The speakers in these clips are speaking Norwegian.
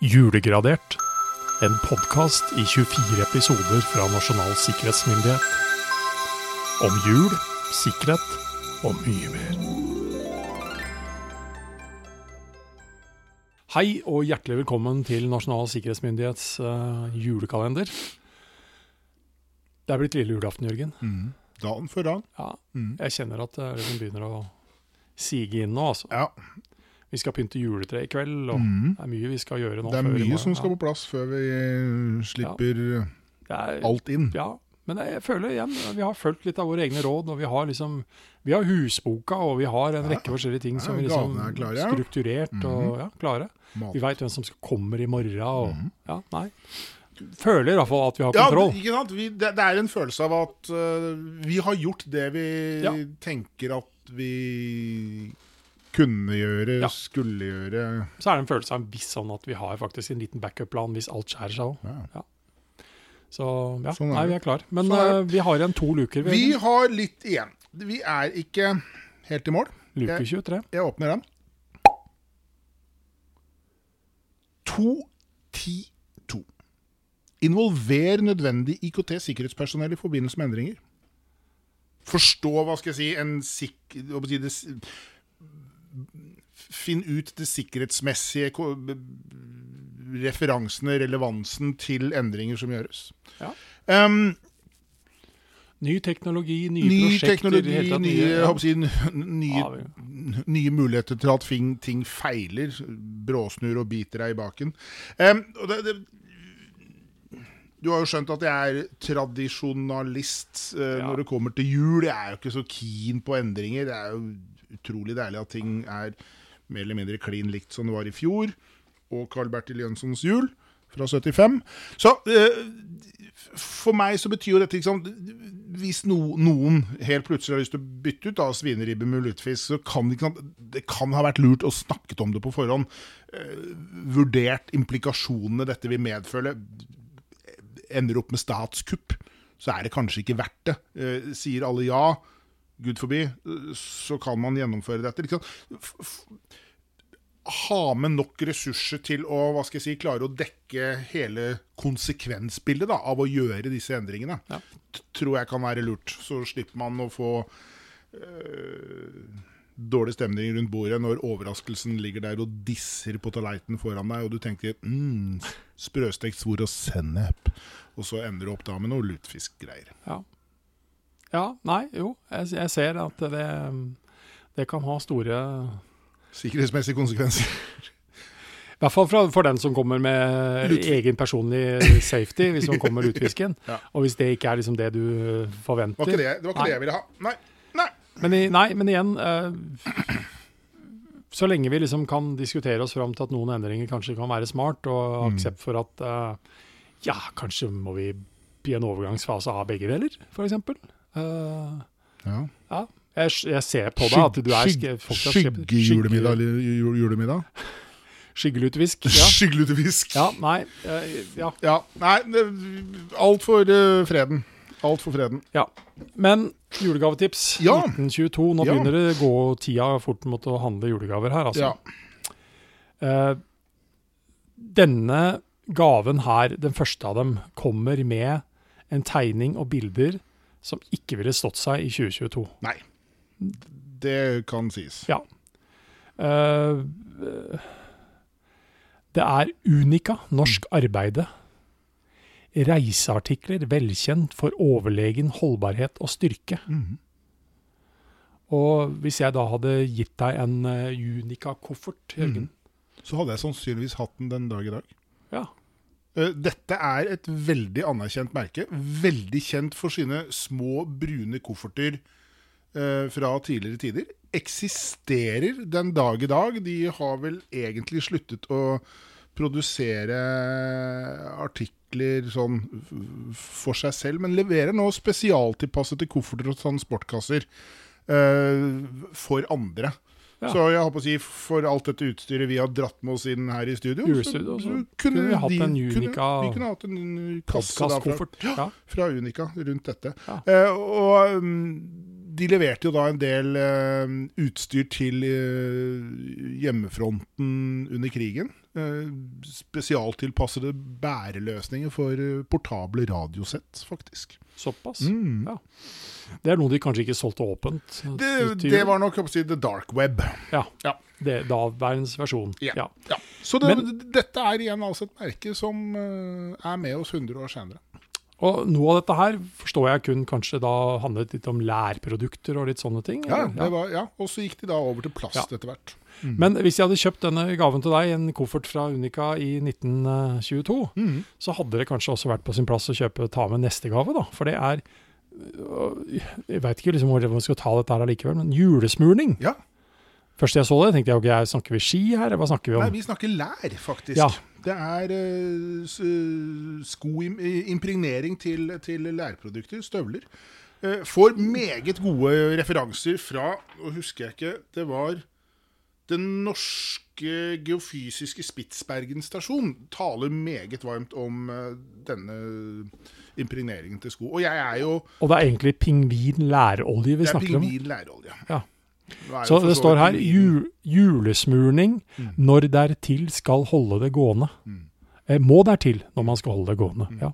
Julegradert. En podkast i 24 episoder fra Nasjonal sikkerhetsmyndighet. Om jul, sikkerhet og mye mer. Hei og hjertelig velkommen til Nasjonal sikkerhetsmyndighets uh, julekalender. Det er blitt lille julaften, Jørgen. Mm. Dagen for dagen. Ja, Mm. jeg kjenner at det liksom begynner å sige inn nå. Altså. Ja. Vi skal pynte juletre i kveld, og Mm. det er mye vi skal gjøre nå. Det er mye morgen. som skal Ja. på plass før vi eh, slipper ja. er, alt inn. Ja, men jeg føler igjen, vi har fulgt litt av våre egne råd, og vi har liksom, vi har husboka, og vi har en Ja. rekke forskjellige ting som vi liksom er klare, ja. strukturert og ja, klare. Mat. Vi veit hvem som kommer i morgen, og mm. ja, nei. Føler i hvert fall at vi har Ja, kontroll. ikke sant? Vi, det, det er en følelse av at uh, vi har gjort det vi Ja. tenker at vi kunne gjøre, Ja. skulle gjøre. Så er det en følelse av en viss sånn at vi har faktisk en liten backup-plan hvis alt skjærer seg òg. Ja. Så ja, Sånn nei, vi er klar. Men Sånn er uh, vi har igjen to luker. Vi har litt igjen. Vi er ikke helt i mål. Luke 23. Jeg åpner den. 2.10.2. Involver nødvendig IKT-sikkerhetspersonell i forbindelse med endringer. Forstå, hva skal jeg si, en sik... hva skal jeg si, det, Finn ut det sikkerhetsmessige referansene, relevansen til endringer som gjøres. Ja. Um, Ny teknologi, nye ny prosjekter. teknologi, tatt, nye, håper si, nye, Ja, nye muligheter til at ting, ting feiler. Bråsnur og biter deg i baken. Um, og det, det, du har jo skjønt at jeg er tradisjonalist uh, Ja. når det kommer til jul. Jeg er jo ikke så keen på endringer. Det er jo utrolig deilig at ting er mer eller mindre klin likt som det var i fjor. Og Carl Bertil Jønssons jul fra 75. Så eh, for meg så betyr jo dette liksom, Hvis no, noen helt plutselig har lyst til å bytte ut da, svineribbe med lutefisk, så kan det, det kan ha vært lurt å snakke om det på forhånd. Eh, vurdert implikasjonene dette vil medføre. Ender opp med statskupp, så er det kanskje ikke verdt det. Eh, sier alle ja, gud forbi, eh, så kan man gjennomføre dette. Liksom. Ha med nok ressurser til å hva skal jeg si, klare å dekke hele konsekvensbildet da, av å gjøre disse endringene. Ja. Tror jeg kan være lurt. Så slipper man å få øh, dårlig stemning rundt bordet når overraskelsen ligger der og disser på tallerkenen foran deg, og du tenker mm, sprøstekt svor og sennep. Og så ender du opp da med noe lutfiskgreier. Ja. Ja, nei, jo. Jeg, jeg ser at det, det kan ha store Sikkerhetsmessige konsekvenser. I hvert fall for, for den som kommer med Lutfisk. egen personlig safety, hvis man kommer lutfisken. Ja. Og hvis det ikke er liksom det du Det forventer. var ikke det, det, var ikke det jeg ville ha. Nei. Nei. Men, nei, men igjen uh, Så lenge vi liksom kan diskutere oss fram til at noen endringer kanskje kan være smart, og Mm. aksept for at uh, ja, kanskje må vi i en overgangsfase ha begge deler, f.eks. Uh, Ja. ja. Jeg, jeg ser på deg at du er Skyggejulemiddag Skygge? Skyggelutefisk. Ja. Skyggelutefisk. ja, nei. eh, ja. Ja, Nei, alt for eh, freden. Alt for freden. Ja. Men julegavetips Ja. 1922. Nå Ja. begynner det å gå tida fort mot å handle julegaver her, altså. Ja. Eh, denne gaven her, den første av dem, kommer med en tegning og bilder som ikke ville stått seg i 2022. Nei. Det kan sies. Ja. Eh, det er Unica norsk arbeide. Reiseartikler velkjent for overlegen holdbarhet og styrke. Mm. Og hvis jeg da hadde gitt deg en eh, Unica-koffert, Jørgen Så hadde jeg sannsynligvis hatt den den dag i dag. Eh, Dette er et veldig anerkjent merke. Veldig kjent for sine små, brune kofferter eh, fra tidligere tider. Eksisterer den dag i dag. De har vel egentlig sluttet å produsere artikler sånn for seg selv, men leverer nå spesialtilpassede kofferter og transportkasser eh, for andre. Ja. Så jeg håper å si, for alt dette utstyret vi har dratt med oss inn her i studio, Julestudio, så kunne vi hatt de- en kunne- Unica Vi kunne hatt en kasse da fra, Ja. fra Unica rundt dette. Ja. Eh, og um, de leverte jo da en del uh, utstyr til uh, hjemmefronten under krigen. Uh, spesialtilpassede bæreløsninger for portable radiosett, faktisk. Såpass. Mm. Ja. Det er noe de kanskje ikke solgte åpent? Det, det var nok å si, the dark web. Ja. Ja. Det, daværens versjon. Ja. Ja. Ja. Så det, Men- dette er igjen altså et merke som eh, er med oss 100 år senere. Og noe av dette her forstår jeg kun kanskje da handlet litt om lærprodukter og litt sånne ting? Ja, var, ja. Og så gikk de da over til plast etter hvert. Men hvis jeg hadde kjøpt denne gaven til deg, en koffert fra Unica i 1922, mm. så hadde det kanskje også vært på sin plass å kjøpe, ta med neste gave, da. For det er øh, Jeg veit ikke liksom hvor man skal ta dette her allikevel, men julesmurning. Ja. Først jeg så det, tenkte jeg ok, jeg snakker vi ski her, hva snakker vi om? Nei, vi snakker lær, faktisk. Ja. Det er uh, skoimpregnering til, til lærprodukter, støvler. Uh, får meget gode referanser fra og husker jeg ikke Det var Den norske geofysiske Spitsbergen stasjon taler meget varmt om eh, denne impregneringen til sko. Og jeg er jo Og det er egentlig pingvin lærolje vi Det er snakker om. pingvin lærolje. Ja. Nå er Så det står her pingvinen- ju, julesmurning når dertil skal holde det gående. Eh, må dertil når man skal holde det gående. Ja.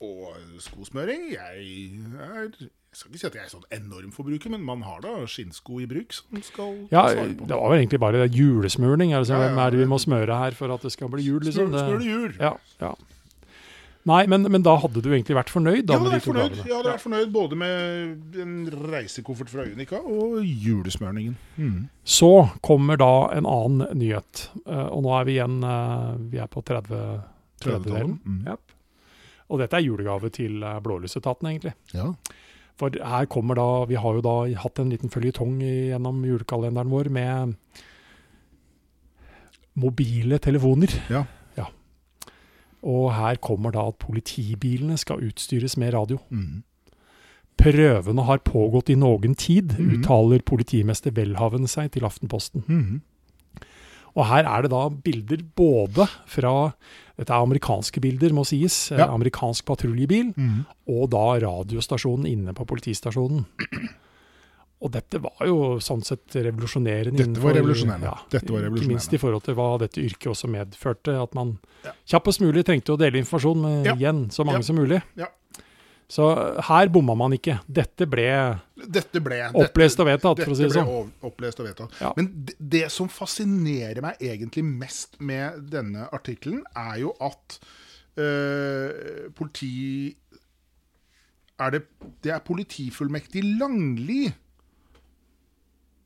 Og skosmøring jeg, er, jeg skal ikke si at jeg er sånn enorm forbruker, men man har da skinnsko i bruk som skal ja, svare på. det var vel egentlig bare julesmurning. Altså, Ja, ja, hvem er det vi må smøre her for at det skal bli jul? Liksom? Smør, jul. ja, ja. Nei, men, men da hadde du egentlig vært fornøyd da, ja, med de to fornøyd, jeg hadde vært fornøyd både med en reisekoffert fra Unica og julesmørningen. Så kommer da en annen nyhet. Eh, og nå er vi igjen eh, Vi er på 30 30-delen. Mm. yep. Og dette er julegave til uh, blålysetaten, egentlig. Ja. For her kommer da Vi har jo da hatt en liten føljetong gjennom julekalenderen vår med mobile telefoner. Ja. Ja. Og her kommer da at politibilene skal utstyres med radio. Mm. Prøvene har pågått i noen tid, mm. uttaler politimester Welhaven seg til Aftenposten. Mm. Og her er det da bilder både fra Dette er amerikanske bilder, må sies. eh, Ja. Amerikansk patruljebil. Mm. Og da radiostasjonen inne på politistasjonen. Og dette var jo sånn sett revolusjonerende. Dette var revolusjonerende. revolusjonerende. Dette var Ikke minst i forhold til hva dette yrket også medførte. At man Ja. kjappest mulig trengte å dele informasjon med Ja. igjen så mange Ja. som mulig. Ja. Så her bomma man ikke. Dette ble Dette ble opplest og vedtatt, for å si det ble sånn. ov- opplest og vedtatt. Ja. Men det, det som fascinerer meg egentlig mest med denne artikkelen, er jo at øh, politi er det, det er politifullmektig Langli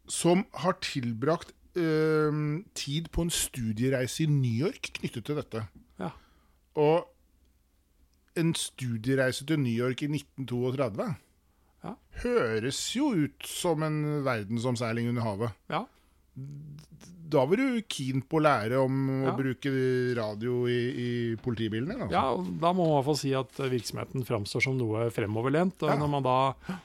som har tilbrakt øh, tid på en studiereise i New York knyttet til dette. Ja. Og en studiereise til New York i 1932 Ja. høres jo ut som en verdensomseiling under havet. Ja. Da var du keen på å lære om Ja. å bruke radio i, i politibilen din? Altså. Ja, da må man i hvert fall si at eh, virksomheten framstår som noe fremoverlent. Og når man da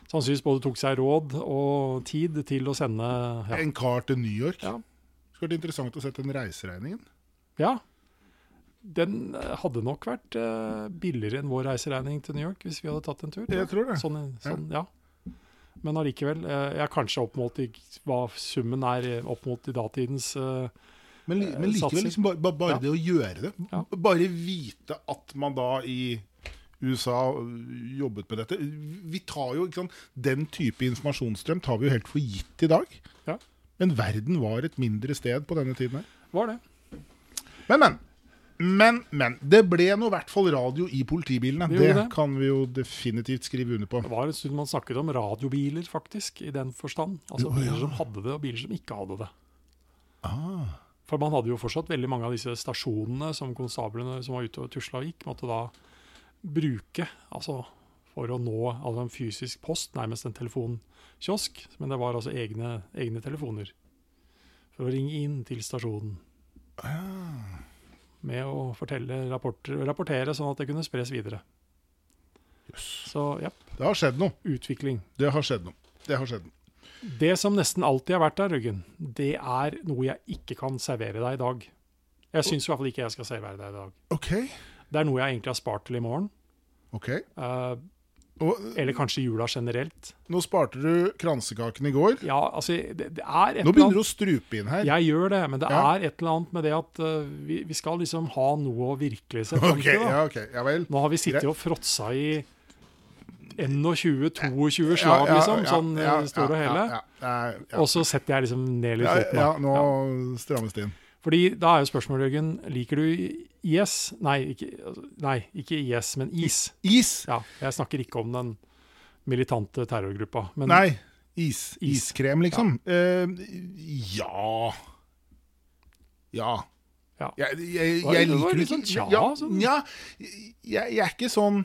sannsynligvis både tok seg råd og tid til å sende ja, En kar til New York. Ja. Skulle vært interessant å sette den reiseregningen. ja den eh, hadde nok vært eh, billigere enn vår reiseregning til New York hvis vi hadde tatt en tur. Jeg tror det. Sånn, sånn, ja. Men allikevel. eh, jeg er kanskje oppmålt i hva summen er opp mot i datidens eh, Men, men Eh, likevel, liksom, bare, bare, Ja. det å gjøre det. Ja. Bare vite at man da i USA øh, jobbet med dette. Vi tar jo, ikke sant, Den type informasjonsstrøm tar vi jo helt for gitt i dag. Ja. Men verden var et mindre sted på denne tiden her. Var det. Men, men. Men, men. Det ble nå i hvert fall radio i politibilene. Det Det, kan vi jo definitivt skrive under på. Det var en stund man snakket om radiobiler, faktisk, i den forstand. Altså oh, ja. biler som hadde det, og biler som ikke hadde det. Ah. For man hadde jo fortsatt veldig mange av disse stasjonene som konstablene som var ute og tusla og gikk, måtte da bruke altså for å nå altså en fysisk post, nærmest en telefonkiosk. Men det var altså egne, egne telefoner for å ringe inn til stasjonen. Med å fortelle rapporter, rapportere sånn at det kunne spres videre. Så ja, Det har skjedd noe. utvikling. Det har skjedd noe. Det har skjedd noe. Det som nesten alltid har vært der, Røggen, det er noe jeg ikke kan servere deg i dag. Jeg syns i hvert fall ikke jeg skal servere deg i dag. OK. Det er noe jeg egentlig har spart til i morgen. ok. Eh, Og Eller kanskje jula generelt. nå sparte du kransekaken i går. Ja, altså, det, det er et Nå begynner du å strupe inn her. Jeg gjør det, men det Ja. er et eller annet med det at uh, vi, vi skal liksom ha noe å virkelig se fram til. ja, okay. ja vel. Nå har vi sittet og fråtsa i 21-22 slag, liksom, sånn eh, store og hele. Og så setter jeg liksom ned litt foten. ja, nå strammes det inn. Fordi da er jo spørsmålet, Jørgen, liker du IS? Nei, ikke, altså, nei, ikke IS, men IS. Is? Ja, jeg snakker ikke om den militante terrorgruppa. Men Nei, is. Is. Iskrem, liksom. Eh, ja Ja. Ja. Jeg, jeg, jeg liker det sånn tja, Ja, sånn. ja jeg, jeg er ikke sånn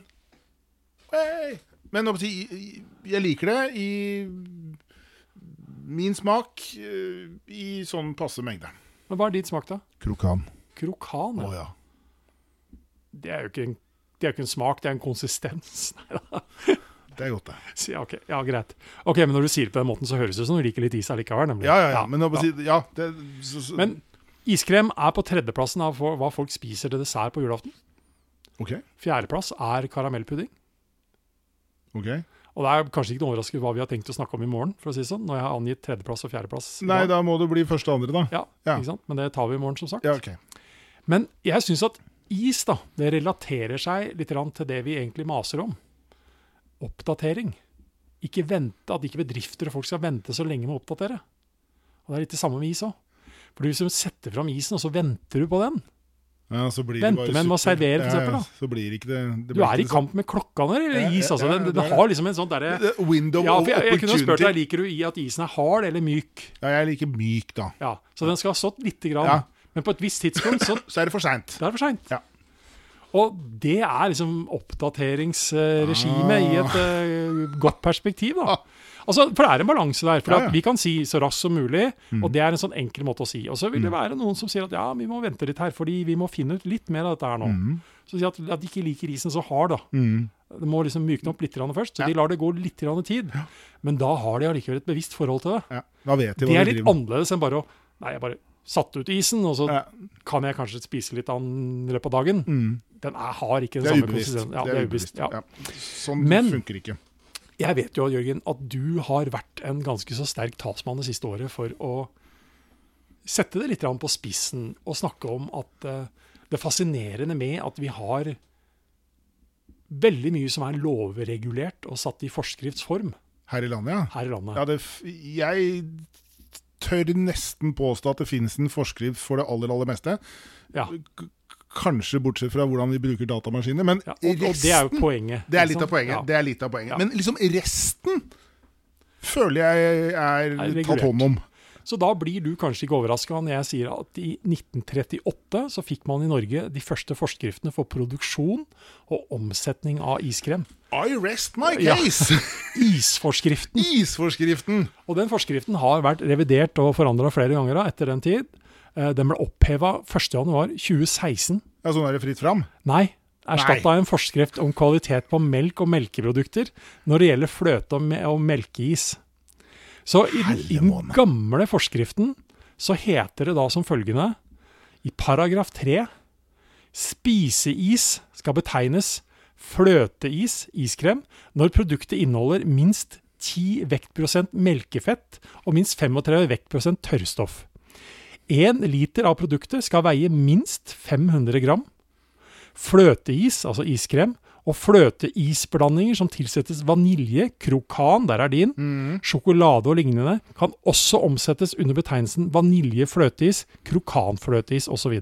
hey. Men jeg liker det i min smak eh, i sånn passe mengde. Men hva er ditt smak, da? Krokan. Krokan? Å ja. ja. Det er jo ikke en, det er ikke en smak, det er en konsistens. Nei, Det er godt, det. Så, ja, ok, ja, greit. Ok, Men når du sier det på den måten, så høres det ut som du liker litt is allikevel. nemlig. Ja, ja, ja. Men, ja. ja det, så, så, Men iskrem er på tredjeplassen av hva folk spiser til dessert på julaften. OK. Fjerdeplass er karamellpudding. ok Og det er kanskje ikke noe overraskende hva vi har tenkt å snakke om i morgen, for å si sånn, når jeg har angitt tredjeplass og fjerdeplass. Nei, da må det bli første og andre, da. Ja, Ja. ikke sant? Men det tar vi i morgen, som sagt. Ja, ok. Men jeg syns at is da, det relaterer seg litt til det vi egentlig maser om. Oppdatering. Ikke vente, At ikke bedrifter og folk skal vente så lenge med å oppdatere. Og Det er litt det samme med is òg. For hvis du setter fram isen, og så venter du på den Ja, så blir det Vente bare med å sukker. servere, for eksempel, da. Så blir ikke det, det Du er i kamp med klokka når det gjelder is. altså. ja, Den, det den har liksom en sånn derre Window ja, jeg, jeg kunne spurt deg, Liker du i at isen er hard eller myk? Ja, jeg liker myk, da. Ja, Så den skal ha stått lite grann. Ja. Men på et visst tidspunkt så Så er det for seint. det er for seint. Ja. Og det er liksom oppdateringsregimet i et uh, godt perspektiv. da. Altså, For det er en balanse der. For Ja, ja. at Vi kan si så raskt som mulig, og det er en sånn enkel måte å si. Og så vil det være noen som sier at ja, vi må vente litt her, fordi vi må finne ut litt mer av dette her nå. Så sier at, at de ikke liker isen så hard, da. Mm. Det må liksom mykne opp litt først. Så Ja. de lar det gå litt tid. Men da har de allikevel et bevisst forhold til det. Det er litt annerledes enn bare å Nei, jeg bare satte ut isen, og så Ja. kan jeg kanskje spise litt av den i løpet av dagen. Mm. Den er, har ikke den samme konsistensen. Ja, det er ubevisst. Ja. Sånn Men- funker ikke. Jeg vet jo, Jørgen, at du har vært en ganske så sterk talsmann det siste året for å sette det litt på spissen og snakke om at eh, det fascinerende med at vi har veldig mye som er lovregulert og satt i forskriftsform Her i landet, ja. her i landet. ja det, jeg tør nesten påstå at det finnes en forskrift for det aller, aller meste. Ja. Kanskje bortsett fra hvordan vi bruker datamaskiner. Men Ja, og, og det er jo poenget. Det er litt av poenget. Ja. Det er litt av poenget. Men liksom resten føler jeg er, Er tatt hånd om. Så da blir du kanskje ikke overraska når jeg sier at i 1938 så fikk man i Norge de første forskriftene for produksjon og omsetning av iskrem. I rest my Ja. case! Isforskriften. Isforskriften! Og den forskriften har vært revidert og forandra flere ganger da, etter den tid. Eh, Den ble oppheva 1.1.2016. Ja, sånn er det fritt fram. Nei, erstatta en forskrift om kvalitet på melk og melkeprodukter når det gjelder fløte og melkeis. Så i den, i den gamle forskriften så heter det da som følgende i paragraf 3 Spiseis skal betegnes fløteis, iskrem, når produktet inneholder minst 10 vektprosent melkefett og minst 35 vektprosent tørrstoff. Én liter av produktet skal veie minst 500 gram. Fløteis, altså iskrem, og fløteisblandinger som tilsettes vanilje, krokan, der er din, sjokolade og lignende, kan også omsettes under betegnelsen vaniljefløteis, krokanfløteis osv.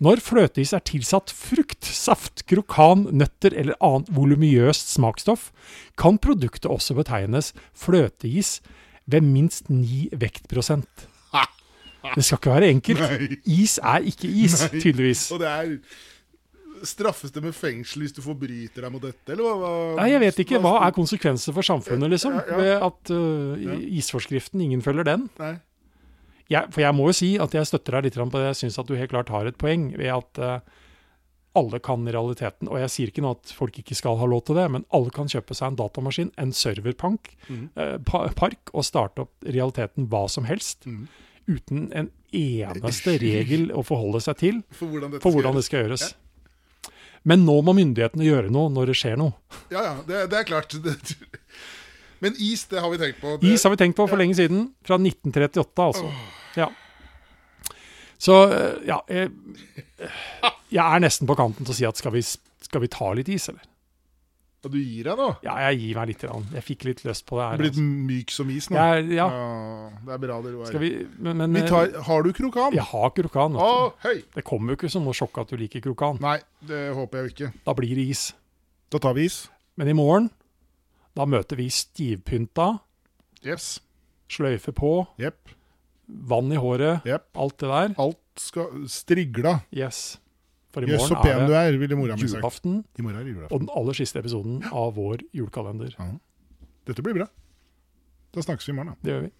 Når fløteis er tilsatt frukt, saft, krokan, nøtter eller annet volumiøst smaksstoff, kan produktet også betegnes fløteis ved minst 9 vektprosent. Det skal ikke være enkelt. Nei. Is er ikke is, Nei. tydeligvis. Og det er Straffes det med fengsel hvis du forbryter deg mot dette, eller hva? hva Nei, jeg vet ikke. Hva er konsekvenser for samfunnet, liksom? Ja, ja. Ved at uh, isforskriften, ingen følger den? Jeg, for jeg må jo si at jeg støtter deg litt på det. Jeg syns at du helt klart har et poeng ved at uh, alle kan i realiteten, og jeg sier ikke nå at folk ikke skal ha lov til det, men alle kan kjøpe seg en datamaskin, en serverpark, mm. eh, park, og starte opp realiteten hva som helst, Mm. uten en eneste regel å forholde seg til For hvordan for hvordan det skal gjøres. Men nå må myndighetene gjøre noe når det skjer noe. Ja, ja, det, det er klart. Men is, det har vi tenkt på. Det, Is har vi tenkt på for lenge siden. Fra 1938, altså. Ja. Så eh, ja jeg, jeg er nesten på kanten til å si at skal vi, skal vi ta litt is, eller? Ja, du gir deg nå? Ja, jeg gir meg litt. Jeg fikk litt lyst på det her. Blitt altså. myk som is nå? Jeg, ja, det er bra det, Roar. vi Men, men Vi tar, har du krokan? jeg har krokan. Å, høy. Det kommer jo ikke som noe sjokk at du liker krokan. Nei, det håper jeg ikke. Da blir det is. Da tar vi is. Men i morgen, da møter vi stivpynta, Yes. sløyfe på, Jepp. vann i håret, Jepp. alt det der. Alt skal strigla. Yes. For i morgen er du det er, sagt. julaften. I morgen er det julaften. Og den aller siste episoden av vår julekalender. Dette blir bra. Da snakkes vi i morgen, da. Det gjør vi.